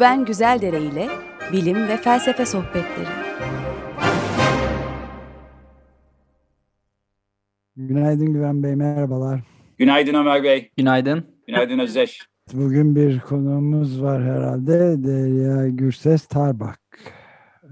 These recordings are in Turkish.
Güven Güzeldere ile bilim ve felsefe sohbetleri. Günaydın Güven Bey, merhabalar. Günaydın Ömer Bey. Günaydın. Günaydın Özdeş. Bugün bir konuğumuz var herhalde. Derya Gürses Tarbak.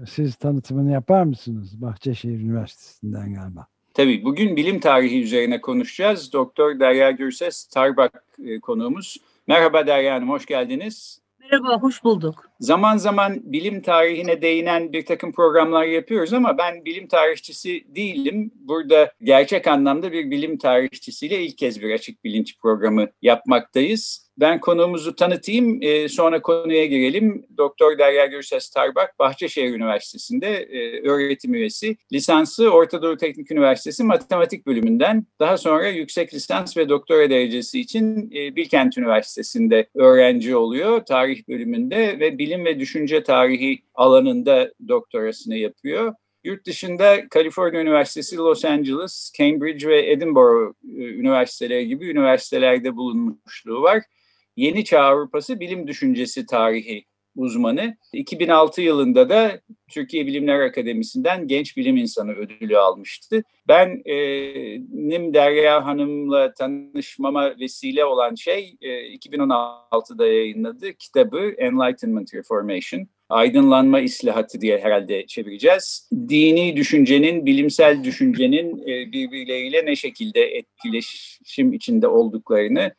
Siz tanıtımını yapar mısınız? Bahçeşehir Üniversitesi'nden galiba. Tabii bugün bilim tarihi üzerine konuşacağız. Doktor Derya Gürses Tarbak e, konuğumuz. Merhaba Derya Hanım, hoş geldiniz. Merhaba, hoş bulduk. Zaman zaman bilim tarihine değinen bir takım programlar yapıyoruz ama ben bilim tarihçisi değilim. Burada gerçek anlamda bir bilim tarihçisiyle ilk kez bir açık bilinç programı yapmaktayız. Ben konuğumuzu tanıtayım, e, sonra konuya girelim. Doktor Derya Gürses Tarbak, Bahçeşehir Üniversitesi'nde e, öğretim üyesi. Lisansı Orta Doğu Teknik Üniversitesi Matematik Bölümünden, daha sonra yüksek lisans ve doktora derecesi için e, Bilkent Üniversitesi'nde öğrenci oluyor, tarih bölümünde ve bilim ve düşünce tarihi alanında doktorasını yapıyor. Yurt dışında Kaliforniya Üniversitesi, Los Angeles, Cambridge ve Edinburgh üniversiteleri gibi üniversitelerde bulunmuşluğu var. Yeni Çağ Avrupası Bilim Düşüncesi Tarihi uzmanı. 2006 yılında da Türkiye Bilimler Akademisi'nden Genç Bilim İnsanı ödülü almıştı. Ben e, Nim Derya Hanım'la tanışmama vesile olan şey e, 2016'da yayınladığı kitabı Enlightenment Reformation aydınlanma islahatı diye herhalde çevireceğiz. Dini düşüncenin, bilimsel düşüncenin e, birbirleriyle ne şekilde etkileşim içinde olduklarını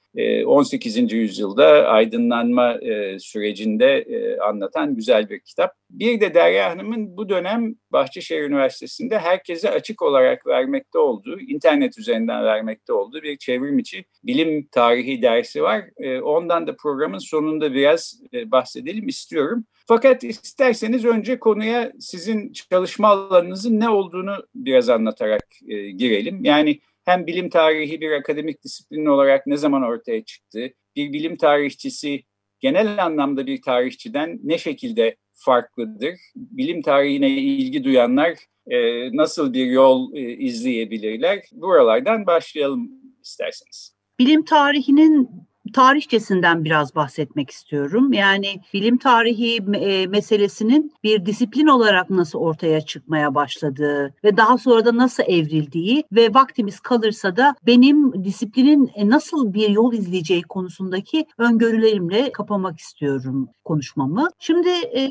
18. E, yüzyılda aydınlanma e, sürecinde anlatan güzel bir kitap. Bir de Derya Hanım'ın bu dönem Bahçeşehir Üniversitesi'nde herkese açık olarak vermekte olduğu, internet üzerinden vermekte olduğu bir çevrim içi bilim tarihi dersi var. Ondan da programın sonunda biraz bahsedelim istiyorum. Fakat isterseniz önce konuya sizin çalışma alanınızın ne olduğunu biraz anlatarak e, girelim. Yani hem bilim tarihi bir akademik disiplin olarak ne zaman ortaya çıktı, bir bilim tarihçisi genel anlamda bir tarihçiden ne şekilde farklıdır, bilim tarihine ilgi duyanlar e, nasıl bir yol e, izleyebilirler, buralardan başlayalım isterseniz. Bilim tarihinin tarihçesinden biraz bahsetmek istiyorum. Yani bilim tarihi e, meselesinin bir disiplin olarak nasıl ortaya çıkmaya başladığı ve daha sonra da nasıl evrildiği ve vaktimiz kalırsa da benim disiplinin e, nasıl bir yol izleyeceği konusundaki öngörülerimle kapamak istiyorum konuşmamı. Şimdi e,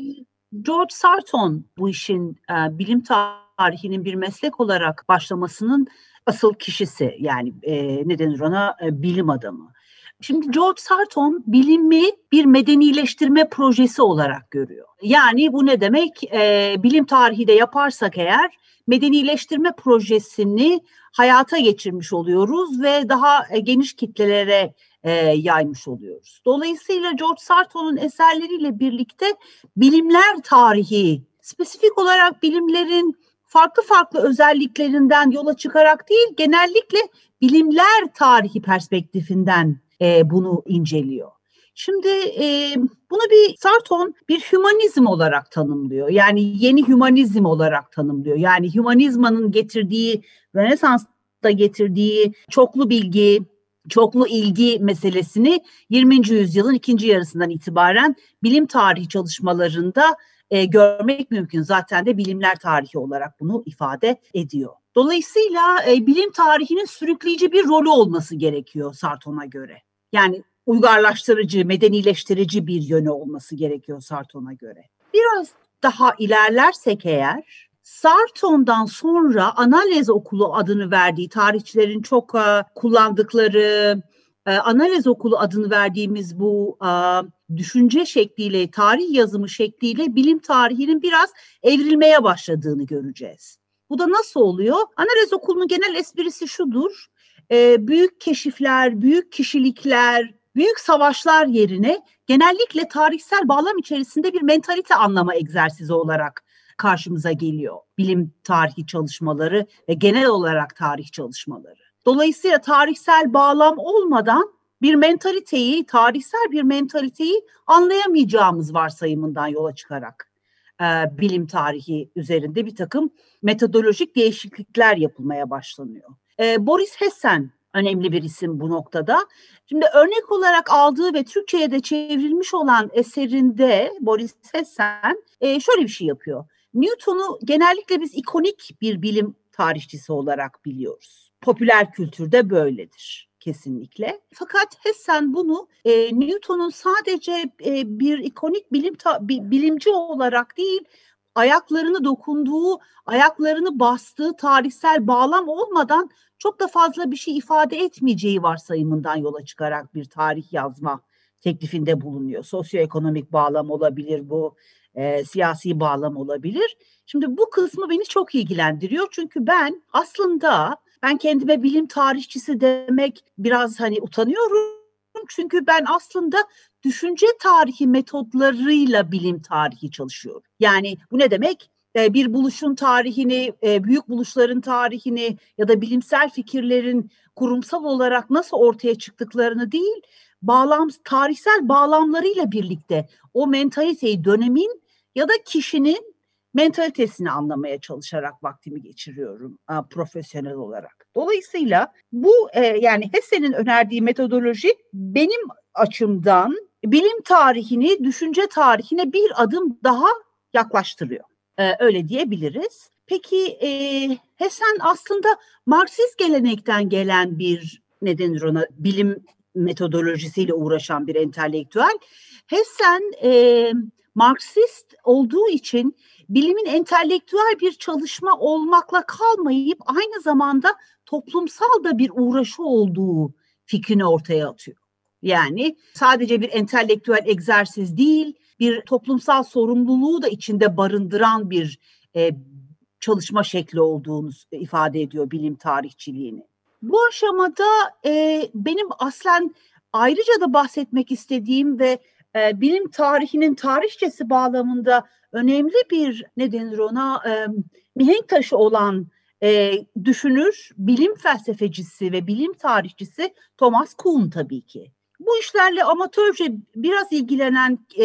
George Sarton bu işin bilim tarihinin bir meslek olarak başlamasının asıl kişisi yani e, ne denir ona e, bilim adamı. Şimdi George Sarton bilimi bir medenileştirme projesi olarak görüyor. Yani bu ne demek? E, bilim tarihi de yaparsak eğer medenileştirme projesini hayata geçirmiş oluyoruz ve daha e, geniş kitlelere e, yaymış oluyoruz. Dolayısıyla George Sarton'un eserleriyle birlikte bilimler tarihi, spesifik olarak bilimlerin farklı farklı özelliklerinden yola çıkarak değil, genellikle bilimler tarihi perspektifinden e, bunu inceliyor. Şimdi e, bunu bir Sarton bir hümanizm olarak tanımlıyor. Yani yeni hümanizm olarak tanımlıyor. Yani hümanizmanın getirdiği, Rönesans'ta getirdiği çoklu bilgi, çoklu ilgi meselesini 20. yüzyılın ikinci yarısından itibaren bilim tarihi çalışmalarında e, görmek mümkün. Zaten de bilimler tarihi olarak bunu ifade ediyor. Dolayısıyla e, bilim tarihinin sürükleyici bir rolü olması gerekiyor Sarton'a göre. Yani uygarlaştırıcı, medenileştirici bir yönü olması gerekiyor Sarton'a göre. Biraz daha ilerlersek eğer Sarton'dan sonra Analiz Okulu adını verdiği tarihçilerin çok uh, kullandıkları uh, Analiz Okulu adını verdiğimiz bu uh, düşünce şekliyle, tarih yazımı şekliyle bilim tarihinin biraz evrilmeye başladığını göreceğiz. Bu da nasıl oluyor? Analiz Okulu'nun genel esprisi şudur e, büyük keşifler, büyük kişilikler, büyük savaşlar yerine genellikle tarihsel bağlam içerisinde bir mentalite anlama egzersizi olarak karşımıza geliyor. Bilim tarihi çalışmaları ve genel olarak tarih çalışmaları. Dolayısıyla tarihsel bağlam olmadan bir mentaliteyi, tarihsel bir mentaliteyi anlayamayacağımız varsayımından yola çıkarak e, bilim tarihi üzerinde bir takım metodolojik değişiklikler yapılmaya başlanıyor. E, Boris Hessen önemli bir isim bu noktada. Şimdi örnek olarak aldığı ve Türkçe'ye de çevrilmiş olan eserinde Boris Hessen e, şöyle bir şey yapıyor. Newton'u genellikle biz ikonik bir bilim tarihçisi olarak biliyoruz. Popüler kültürde böyledir kesinlikle. Fakat Hessen bunu e, Newton'un sadece e, bir ikonik bilim ta, bilimci olarak değil, ayaklarını dokunduğu, ayaklarını bastığı tarihsel bağlam olmadan çok da fazla bir şey ifade etmeyeceği varsayımından yola çıkarak bir tarih yazma teklifinde bulunuyor. Sosyoekonomik bağlam olabilir bu, e, siyasi bağlam olabilir. Şimdi bu kısmı beni çok ilgilendiriyor çünkü ben aslında ben kendime bilim tarihçisi demek biraz hani utanıyorum. Çünkü ben aslında düşünce tarihi metodlarıyla bilim tarihi çalışıyorum. Yani bu ne demek? Bir buluşun tarihini, büyük buluşların tarihini ya da bilimsel fikirlerin kurumsal olarak nasıl ortaya çıktıklarını değil, bağlam tarihsel bağlamlarıyla birlikte o mentaliteyi dönemin ya da kişinin mentalitesini anlamaya çalışarak vaktimi geçiriyorum profesyonel olarak. Dolayısıyla bu yani Hesse'nin önerdiği metodoloji benim açımdan bilim tarihini, düşünce tarihine bir adım daha yaklaştırıyor. E, öyle diyebiliriz. Peki e, Hessen aslında Marksist gelenekten gelen bir ne denir ona bilim metodolojisiyle uğraşan bir entelektüel. Hessen e, Marksist olduğu için bilimin entelektüel bir çalışma olmakla kalmayıp aynı zamanda toplumsal da bir uğraşı olduğu fikrini ortaya atıyor. Yani sadece bir entelektüel egzersiz değil, bir toplumsal sorumluluğu da içinde barındıran bir e, çalışma şekli olduğunu ifade ediyor bilim tarihçiliğini. Bu aşamada e, benim aslen ayrıca da bahsetmek istediğim ve e, bilim tarihinin tarihçesi bağlamında önemli bir ne denir ona e, mihenk taşı olan e, düşünür, bilim felsefecisi ve bilim tarihçisi Thomas Kuhn tabii ki. Bu işlerle amatörce biraz ilgilenen e,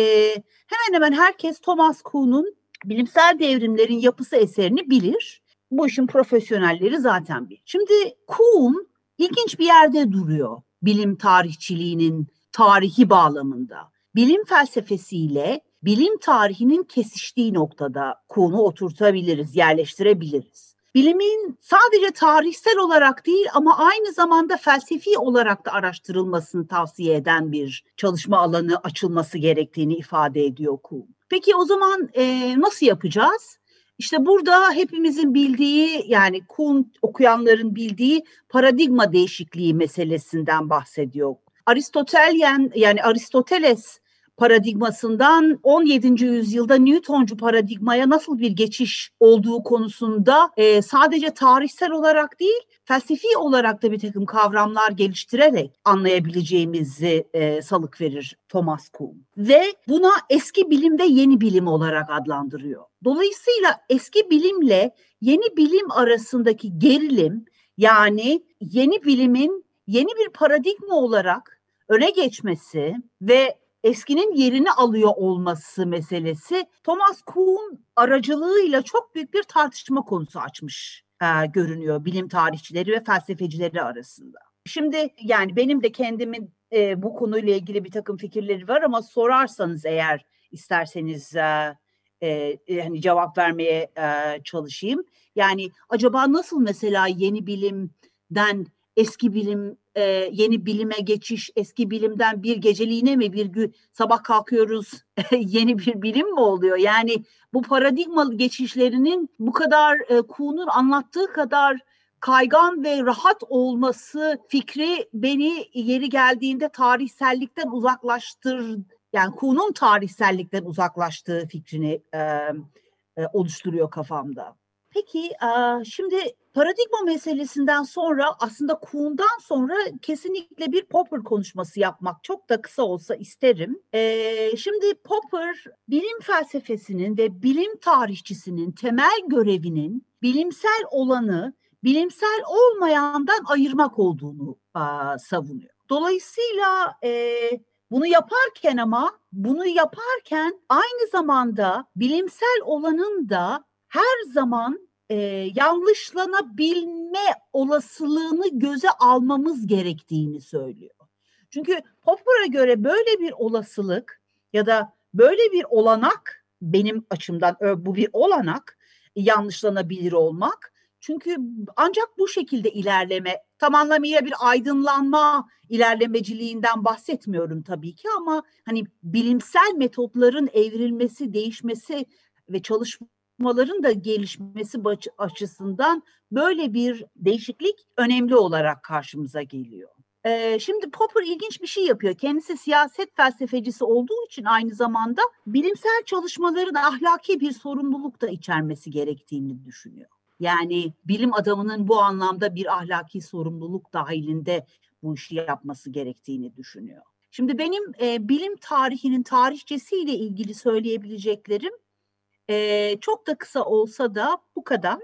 hemen hemen herkes Thomas Kuhn'un bilimsel devrimlerin yapısı eserini bilir. Bu işin profesyonelleri zaten bilir. Şimdi Kuhn ilginç bir yerde duruyor bilim tarihçiliğinin tarihi bağlamında. Bilim felsefesiyle bilim tarihinin kesiştiği noktada konu oturtabiliriz, yerleştirebiliriz. Bilimin sadece tarihsel olarak değil ama aynı zamanda felsefi olarak da araştırılmasını tavsiye eden bir çalışma alanı açılması gerektiğini ifade ediyor Kuhn. Peki o zaman e, nasıl yapacağız? İşte burada hepimizin bildiği yani Kuhn okuyanların bildiği paradigma değişikliği meselesinden bahsediyor. Aristotelyen yani Aristoteles paradigmasından 17. yüzyılda Newtoncu paradigmaya nasıl bir geçiş olduğu konusunda e, sadece tarihsel olarak değil felsefi olarak da bir takım kavramlar geliştirerek anlayabileceğimizi e, salık verir Thomas Kuhn. Ve buna eski bilim ve yeni bilim olarak adlandırıyor. Dolayısıyla eski bilimle yeni bilim arasındaki gerilim yani yeni bilimin yeni bir paradigma olarak öne geçmesi ve eskinin yerini alıyor olması meselesi Thomas Kuhn aracılığıyla çok büyük bir tartışma konusu açmış e, görünüyor bilim tarihçileri ve felsefecileri arasında. Şimdi yani benim de kendimin e, bu konuyla ilgili bir takım fikirleri var ama sorarsanız eğer isterseniz e, e, hani cevap vermeye e, çalışayım. Yani acaba nasıl mesela yeni bilimden eski bilim e, yeni bilime geçiş eski bilimden bir geceliğine mi bir gün sabah kalkıyoruz yeni bir bilim mi oluyor? Yani bu paradigmalı geçişlerinin bu kadar e, Kuhn'un anlattığı kadar kaygan ve rahat olması fikri beni yeri geldiğinde tarihsellikten uzaklaştır yani Kuhn'un tarihsellikten uzaklaştığı fikrini e, e, oluşturuyor kafamda. Peki şimdi paradigma meselesinden sonra aslında Kuhn'dan sonra kesinlikle bir Popper konuşması yapmak çok da kısa olsa isterim. Şimdi Popper bilim felsefesinin ve bilim tarihçisinin temel görevinin bilimsel olanı bilimsel olmayandan ayırmak olduğunu savunuyor. Dolayısıyla bunu yaparken ama bunu yaparken aynı zamanda bilimsel olanın da her zaman e, yanlışlanabilme olasılığını göze almamız gerektiğini söylüyor. Çünkü Popper'a göre böyle bir olasılık ya da böyle bir olanak benim açımdan bu bir olanak yanlışlanabilir olmak. Çünkü ancak bu şekilde ilerleme tam anlamıyla bir aydınlanma ilerlemeciliğinden bahsetmiyorum tabii ki ama hani bilimsel metotların evrilmesi, değişmesi ve çalışmaların da gelişmesi açısından böyle bir değişiklik önemli olarak karşımıza geliyor. Şimdi Popper ilginç bir şey yapıyor. Kendisi siyaset felsefecisi olduğu için aynı zamanda bilimsel çalışmaların ahlaki bir sorumluluk da içermesi gerektiğini düşünüyor. Yani bilim adamının bu anlamda bir ahlaki sorumluluk dahilinde bu işi yapması gerektiğini düşünüyor. Şimdi benim e, bilim tarihinin tarihçesiyle ilgili söyleyebileceklerim e, çok da kısa olsa da bu kadar.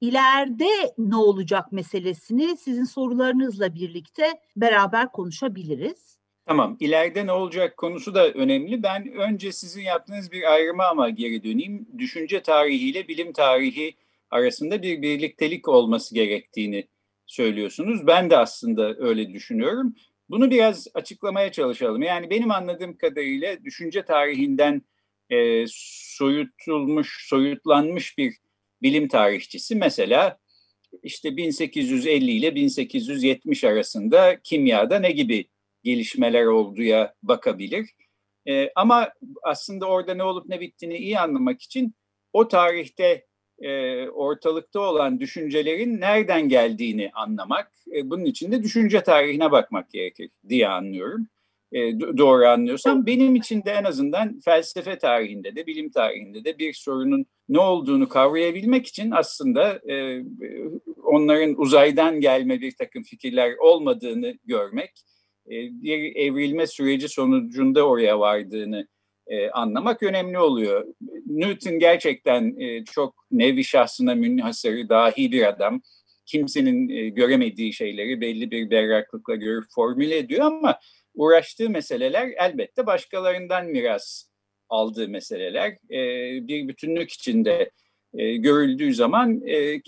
İleride ne olacak meselesini sizin sorularınızla birlikte beraber konuşabiliriz. Tamam, ileride ne olacak konusu da önemli. Ben önce sizin yaptığınız bir ayrıma ama geri döneyim. Düşünce tarihiyle bilim tarihi arasında bir birliktelik olması gerektiğini söylüyorsunuz. Ben de aslında öyle düşünüyorum. Bunu biraz açıklamaya çalışalım. Yani benim anladığım kadarıyla düşünce tarihinden e, soyutulmuş, soyutlanmış bir bilim tarihçisi mesela işte 1850 ile 1870 arasında kimyada ne gibi gelişmeler olduğuya bakabilir. E, ama aslında orada ne olup ne bittiğini iyi anlamak için o tarihte e, ortalıkta olan düşüncelerin nereden geldiğini anlamak, e, bunun için de düşünce tarihine bakmak gerekir diye anlıyorum. E, doğru anlıyorsam benim için de en azından felsefe tarihinde de bilim tarihinde de bir sorunun ne olduğunu kavrayabilmek için aslında e, onların uzaydan gelme bir takım fikirler olmadığını görmek, e, bir evrilme süreci sonucunda oraya vardığını e, anlamak önemli oluyor. Newton gerçekten e, çok nevi şahsına münhasırı dahi bir adam. Kimsenin e, göremediği şeyleri belli bir berraklıkla görüp formüle ediyor ama uğraştığı meseleler elbette başkalarından miras aldığı meseleler. E, bir bütünlük içinde e, görüldüğü zaman e, e,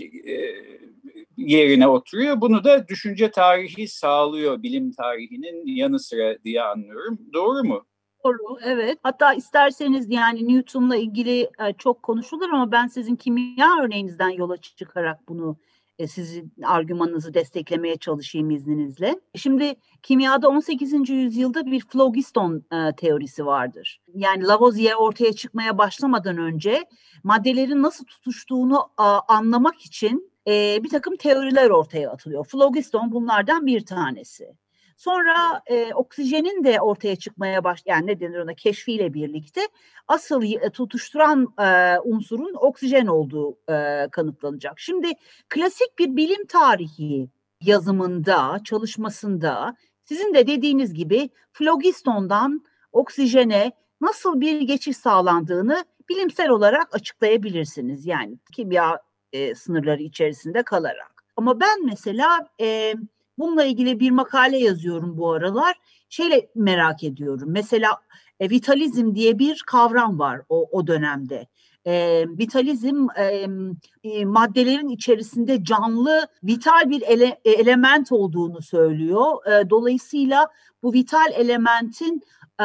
yerine oturuyor. Bunu da düşünce tarihi sağlıyor bilim tarihinin yanı sıra diye anlıyorum. Doğru mu? Doğru, evet. Hatta isterseniz yani Newton'la ilgili e, çok konuşulur ama ben sizin kimya örneğinizden yola çıkarak bunu sizin argümanınızı desteklemeye çalışayım izninizle. Şimdi kimyada 18. yüzyılda bir flogiston e, teorisi vardır. Yani Lavoisier ortaya çıkmaya başlamadan önce maddelerin nasıl tutuştuğunu anlamak için bir takım teoriler ortaya atılıyor. Flogiston bunlardan bir tanesi. Sonra e, oksijenin de ortaya çıkmaya baş yani ne denir ona keşfiyle birlikte asıl e, tutuşturan e, unsurun oksijen olduğu e, kanıtlanacak. Şimdi klasik bir bilim tarihi yazımında, çalışmasında sizin de dediğiniz gibi flogistondan oksijene nasıl bir geçiş sağlandığını bilimsel olarak açıklayabilirsiniz. Yani kimya e, sınırları içerisinde kalarak. Ama ben mesela e, Bununla ilgili bir makale yazıyorum bu aralar. Şeyle merak ediyorum. Mesela e, vitalizm diye bir kavram var o, o dönemde. E, vitalizm e, e, maddelerin içerisinde canlı, vital bir ele, e, element olduğunu söylüyor. E, dolayısıyla bu vital elementin e,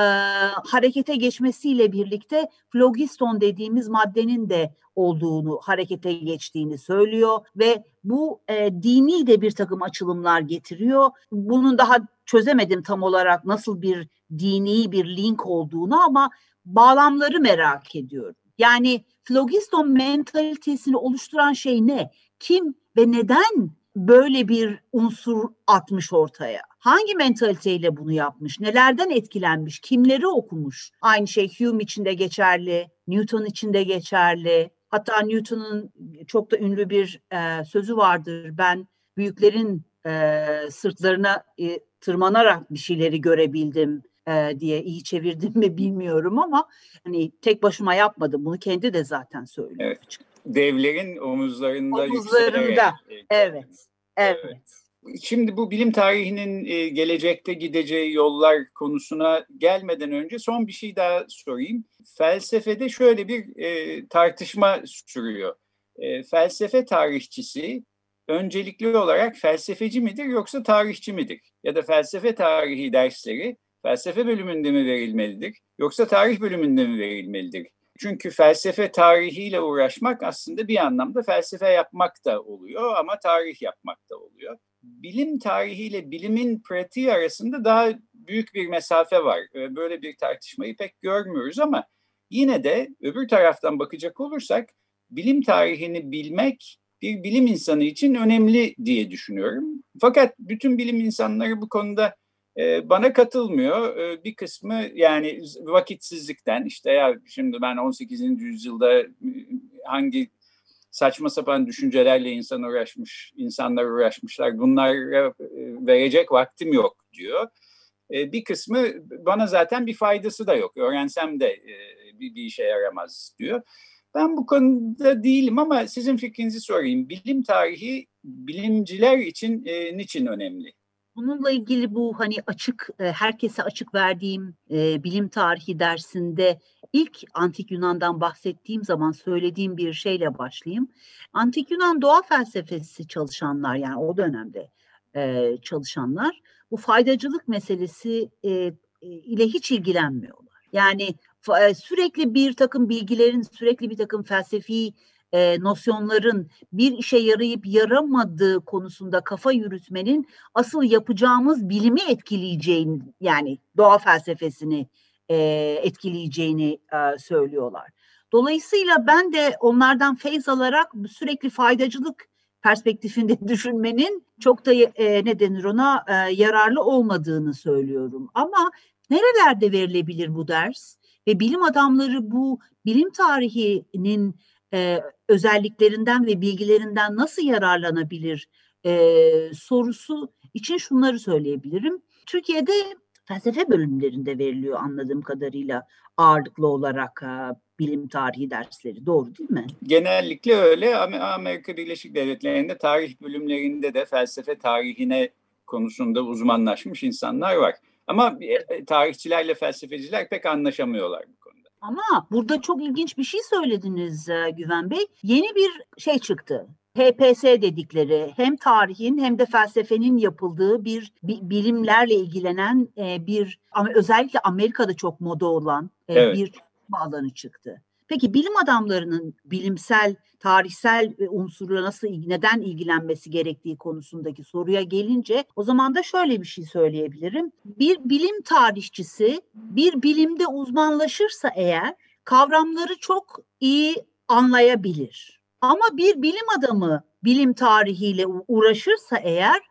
harekete geçmesiyle birlikte flogiston dediğimiz maddenin de olduğunu, harekete geçtiğini söylüyor ve bu e, dini de bir takım açılımlar getiriyor. Bunun daha çözemedim tam olarak nasıl bir dini bir link olduğunu ama bağlamları merak ediyorum. Yani flogiston mentalitesini oluşturan şey ne? Kim ve neden böyle bir unsur atmış ortaya? Hangi mentaliteyle bunu yapmış? Nelerden etkilenmiş? Kimleri okumuş? Aynı şey Hume için de geçerli, Newton için de geçerli. Hatta Newton'un çok da ünlü bir e, sözü vardır. Ben büyüklerin e, sırtlarına e, tırmanarak bir şeyleri görebildim e, diye iyi çevirdim mi bilmiyorum ama hani tek başıma yapmadım. Bunu kendi de zaten söylüyor. Evet. Devlerin omuzlarında omuzlarında. Evet. Evet. evet. Şimdi bu bilim tarihinin e, gelecekte gideceği yollar konusuna gelmeden önce son bir şey daha sorayım. Felsefede şöyle bir e, tartışma sürüyor. e, felsefe tarihçisi öncelikli olarak felsefeci midir yoksa tarihçi midir? Ya da felsefe tarihi dersleri felsefe bölümünde mi verilmelidir yoksa tarih bölümünde mi verilmelidir? Çünkü felsefe tarihiyle uğraşmak aslında bir anlamda felsefe yapmak da oluyor ama tarih yapmak da oluyor. Bilim tarihiyle bilimin pratiği arasında daha büyük bir mesafe var. Ee, böyle bir tartışmayı pek görmüyoruz ama yine de öbür taraftan bakacak olursak bilim tarihini bilmek bir bilim insanı için önemli diye düşünüyorum. Fakat bütün bilim insanları bu konuda e, bana katılmıyor. E, bir kısmı yani vakitsizlikten işte ya şimdi ben 18. yüzyılda hangi saçma sapan düşüncelerle insan uğraşmış, insanlar uğraşmışlar. Bunlara e, verecek vaktim yok diyor. E, bir kısmı bana zaten bir faydası da yok. Öğrensem de e, bir, bir işe yaramaz diyor. Ben bu konuda değilim ama sizin fikrinizi sorayım. Bilim tarihi bilimciler için niçin önemli? Bununla ilgili bu hani açık e, herkese açık verdiğim e, bilim tarihi dersinde ilk antik Yunan'dan bahsettiğim zaman söylediğim bir şeyle başlayayım. Antik Yunan doğa felsefesi çalışanlar yani o dönemde e, çalışanlar bu faydacılık meselesi e, e ile hiç ilgilenmiyorlar. Yani sürekli bir takım bilgilerin, sürekli bir takım felsefi e, nosyonların bir işe yarayıp yaramadığı konusunda kafa yürütmenin asıl yapacağımız bilimi etkileyeceğini yani doğa felsefesini e, etkileyeceğini e, söylüyorlar. Dolayısıyla ben de onlardan feyz alarak sürekli faydacılık perspektifinde düşünmenin çok da e, ne denir ona e, yararlı olmadığını söylüyorum. Ama nerelerde verilebilir bu ders? Ve bilim adamları bu bilim tarihinin e, özelliklerinden ve bilgilerinden nasıl yararlanabilir e, sorusu için şunları söyleyebilirim. Türkiye'de felsefe bölümlerinde veriliyor anladığım kadarıyla ağırlıklı olarak e, bilim tarihi dersleri. Doğru değil mi? Genellikle öyle. Amerika Birleşik Devletleri'nde tarih bölümlerinde de felsefe tarihine konusunda uzmanlaşmış insanlar var. Ama e, tarihçilerle felsefeciler pek anlaşamıyorlar bu. Ama burada çok ilginç bir şey söylediniz e, Güven Bey. Yeni bir şey çıktı. HPS dedikleri hem tarihin hem de felsefenin yapıldığı bir bilimlerle ilgilenen e, bir ama özellikle Amerika'da çok moda olan evet. bir alanı çıktı. Peki bilim adamlarının bilimsel, tarihsel e, unsurla nasıl neden ilgilenmesi gerektiği konusundaki soruya gelince o zaman da şöyle bir şey söyleyebilirim. Bir bilim tarihçisi bir bilimde uzmanlaşırsa eğer kavramları çok iyi anlayabilir. Ama bir bilim adamı bilim tarihiyle uğraşırsa eğer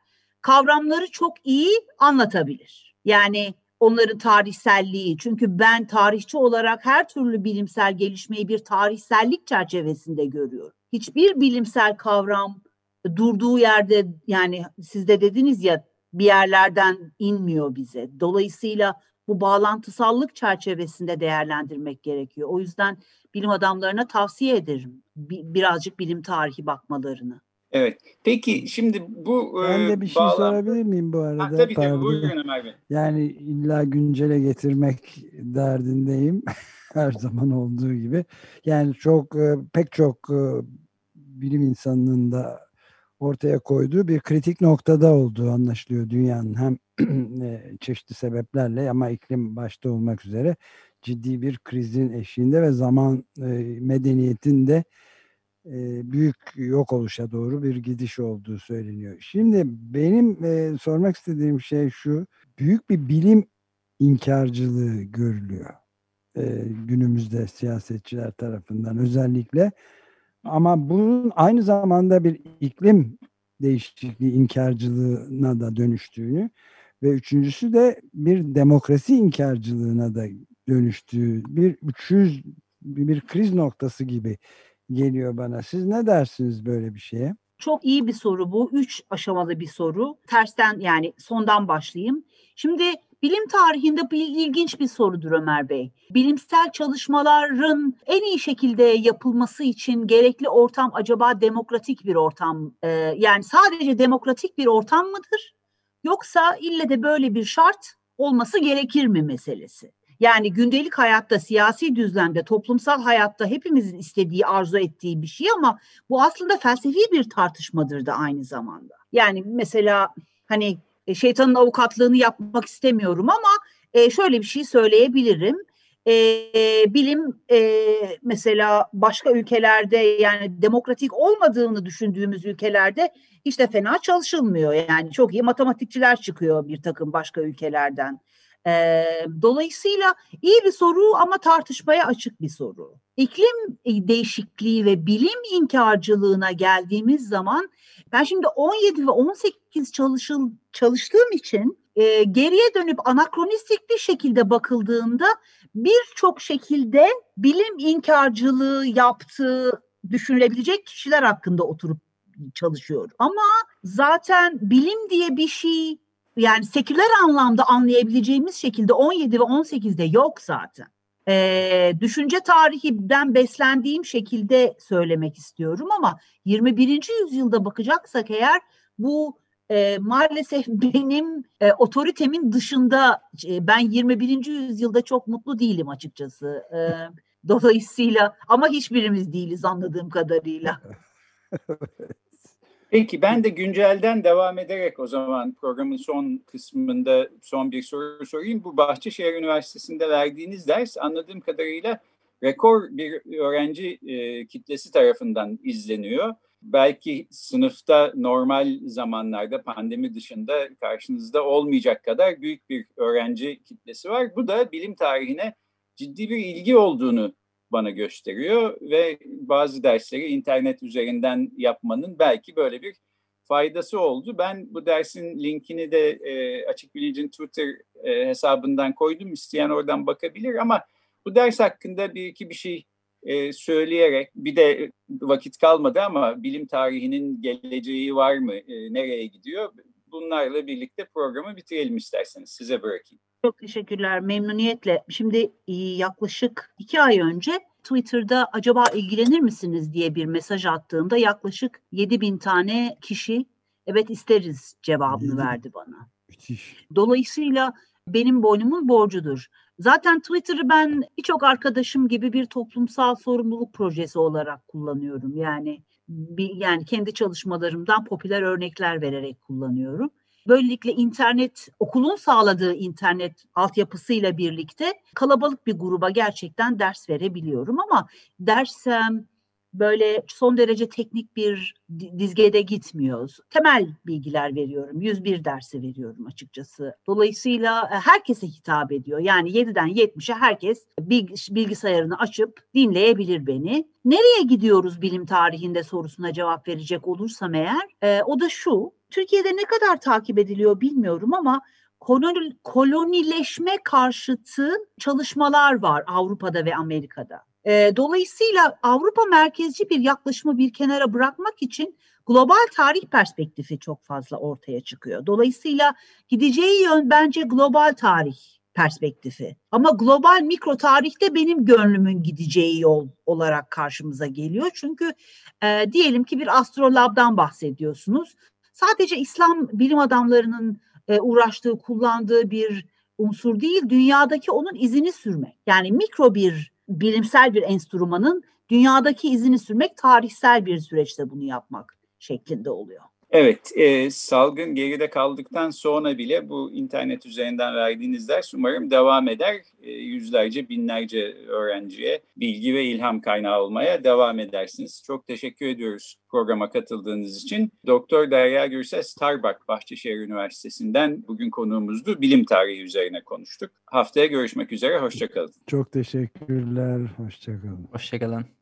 kavramları çok iyi anlatabilir. Yani onların tarihselliği. Çünkü ben tarihçi olarak her türlü bilimsel gelişmeyi bir tarihsellik çerçevesinde görüyorum. Hiçbir bilimsel kavram durduğu yerde yani siz de dediniz ya bir yerlerden inmiyor bize. Dolayısıyla bu bağlantısallık çerçevesinde değerlendirmek gerekiyor. O yüzden bilim adamlarına tavsiye ederim birazcık bilim tarihi bakmalarını. Evet. Peki şimdi bu Ben de bir şey bağlam... sorabilir miyim bu arada? Ha, tabii tabii buyurun Ömer Bey. Yani illa güncele getirmek derdindeyim. Her zaman olduğu gibi. Yani çok pek çok bilim insanının da ortaya koyduğu bir kritik noktada olduğu anlaşılıyor dünyanın hem çeşitli sebeplerle ama iklim başta olmak üzere ciddi bir krizin eşiğinde ve zaman medeniyetin de büyük yok oluşa doğru bir gidiş olduğu söyleniyor. Şimdi benim sormak istediğim şey şu, büyük bir bilim inkarcılığı görülüyor günümüzde siyasetçiler tarafından özellikle. Ama bunun aynı zamanda bir iklim değişikliği inkarcılığına da dönüştüğünü ve üçüncüsü de bir demokrasi inkarcılığına da dönüştüğü bir 300 bir kriz noktası gibi geliyor bana. Siz ne dersiniz böyle bir şeye? Çok iyi bir soru bu. Üç aşamalı bir soru. Tersten yani sondan başlayayım. Şimdi bilim tarihinde bir ilginç bir sorudur Ömer Bey. Bilimsel çalışmaların en iyi şekilde yapılması için gerekli ortam acaba demokratik bir ortam? Ee, yani sadece demokratik bir ortam mıdır? Yoksa ille de böyle bir şart olması gerekir mi meselesi? Yani gündelik hayatta, siyasi düzlemde, toplumsal hayatta hepimizin istediği, arzu ettiği bir şey ama bu aslında felsefi bir tartışmadır da aynı zamanda. Yani mesela hani e, şeytanın avukatlığını yapmak istemiyorum ama e, şöyle bir şey söyleyebilirim. E, bilim mesela başka ülkelerde yani demokratik olmadığını düşündüğümüz ülkelerde hiç de fena çalışılmıyor. Yani çok iyi matematikçiler çıkıyor bir takım başka ülkelerden. E, dolayısıyla iyi bir soru ama tartışmaya açık bir soru. İklim değişikliği ve bilim inkarcılığına geldiğimiz zaman ben şimdi 17 ve 18 çalışıl, çalıştığım için e, geriye dönüp anakronistik bir şekilde bakıldığında birçok şekilde bilim inkarcılığı yaptığı düşünülebilecek kişiler hakkında oturup çalışıyorum. Ama zaten bilim diye bir şey yani seküler anlamda anlayabileceğimiz şekilde 17 ve 18'de yok zaten. Ee, düşünce tarihinden beslendiğim şekilde söylemek istiyorum ama 21. yüzyılda bakacaksak eğer bu e, maalesef benim e, otoritemin dışında e, ben 21. yüzyılda çok mutlu değilim açıkçası. E, dolayısıyla ama hiçbirimiz değiliz anladığım kadarıyla. Peki ben de güncelden devam ederek o zaman programın son kısmında son bir soru sorayım. Bu Bahçeşehir Üniversitesi'nde verdiğiniz ders anladığım kadarıyla rekor bir öğrenci e, kitlesi tarafından izleniyor. Belki sınıfta normal zamanlarda pandemi dışında karşınızda olmayacak kadar büyük bir öğrenci kitlesi var. Bu da bilim tarihine ciddi bir ilgi olduğunu bana gösteriyor ve bazı dersleri internet üzerinden yapmanın belki böyle bir faydası oldu. Ben bu dersin linkini de e, Açık Bilinc'in Twitter e, hesabından koydum. İsteyen oradan bakabilir ama bu ders hakkında bir iki bir şey e, söyleyerek bir de vakit kalmadı ama bilim tarihinin geleceği var mı? E, nereye gidiyor? Bunlarla birlikte programı bitirelim isterseniz. Size bırakayım. Çok teşekkürler, memnuniyetle. Şimdi e, yaklaşık iki ay önce Twitter'da acaba ilgilenir misiniz diye bir mesaj attığımda yaklaşık 7 bin tane kişi evet isteriz cevabını verdi bana. Müthiş. Dolayısıyla benim boynumun borcudur. Zaten Twitter'ı ben birçok arkadaşım gibi bir toplumsal sorumluluk projesi olarak kullanıyorum. Yani bir, yani kendi çalışmalarımdan popüler örnekler vererek kullanıyorum. Böylelikle internet, okulun sağladığı internet altyapısıyla birlikte kalabalık bir gruba gerçekten ders verebiliyorum ama dersem böyle son derece teknik bir dizgede gitmiyoruz. Temel bilgiler veriyorum. 101 dersi veriyorum açıkçası. Dolayısıyla e, herkese hitap ediyor. Yani 7'den 70'e herkes bilgisayarını açıp dinleyebilir beni. Nereye gidiyoruz bilim tarihinde sorusuna cevap verecek olursam eğer e, o da şu. Türkiye'de ne kadar takip ediliyor bilmiyorum ama kolonileşme karşıtı çalışmalar var Avrupa'da ve Amerika'da. Dolayısıyla Avrupa merkezci bir yaklaşımı bir kenara bırakmak için global tarih perspektifi çok fazla ortaya çıkıyor. Dolayısıyla gideceği yön bence global tarih perspektifi. Ama global mikro tarihte benim gönlümün gideceği yol olarak karşımıza geliyor. Çünkü e, diyelim ki bir astrolabdan bahsediyorsunuz. Sadece İslam bilim adamlarının e, uğraştığı, kullandığı bir unsur değil, dünyadaki onun izini sürmek. Yani mikro bir bilimsel bir enstrümanın dünyadaki izini sürmek, tarihsel bir süreçte bunu yapmak şeklinde oluyor. Evet, e, salgın geride kaldıktan sonra bile bu internet üzerinden verdiğiniz ders umarım devam eder. E, yüzlerce, binlerce öğrenciye bilgi ve ilham kaynağı olmaya devam edersiniz. Çok teşekkür ediyoruz programa katıldığınız için. Doktor Derya Gürses Starbuck Bahçeşehir Üniversitesi'nden bugün konuğumuzdu. Bilim tarihi üzerine konuştuk. Haftaya görüşmek üzere, hoşçakalın. Çok teşekkürler, hoşçakalın. Hoşçakalın.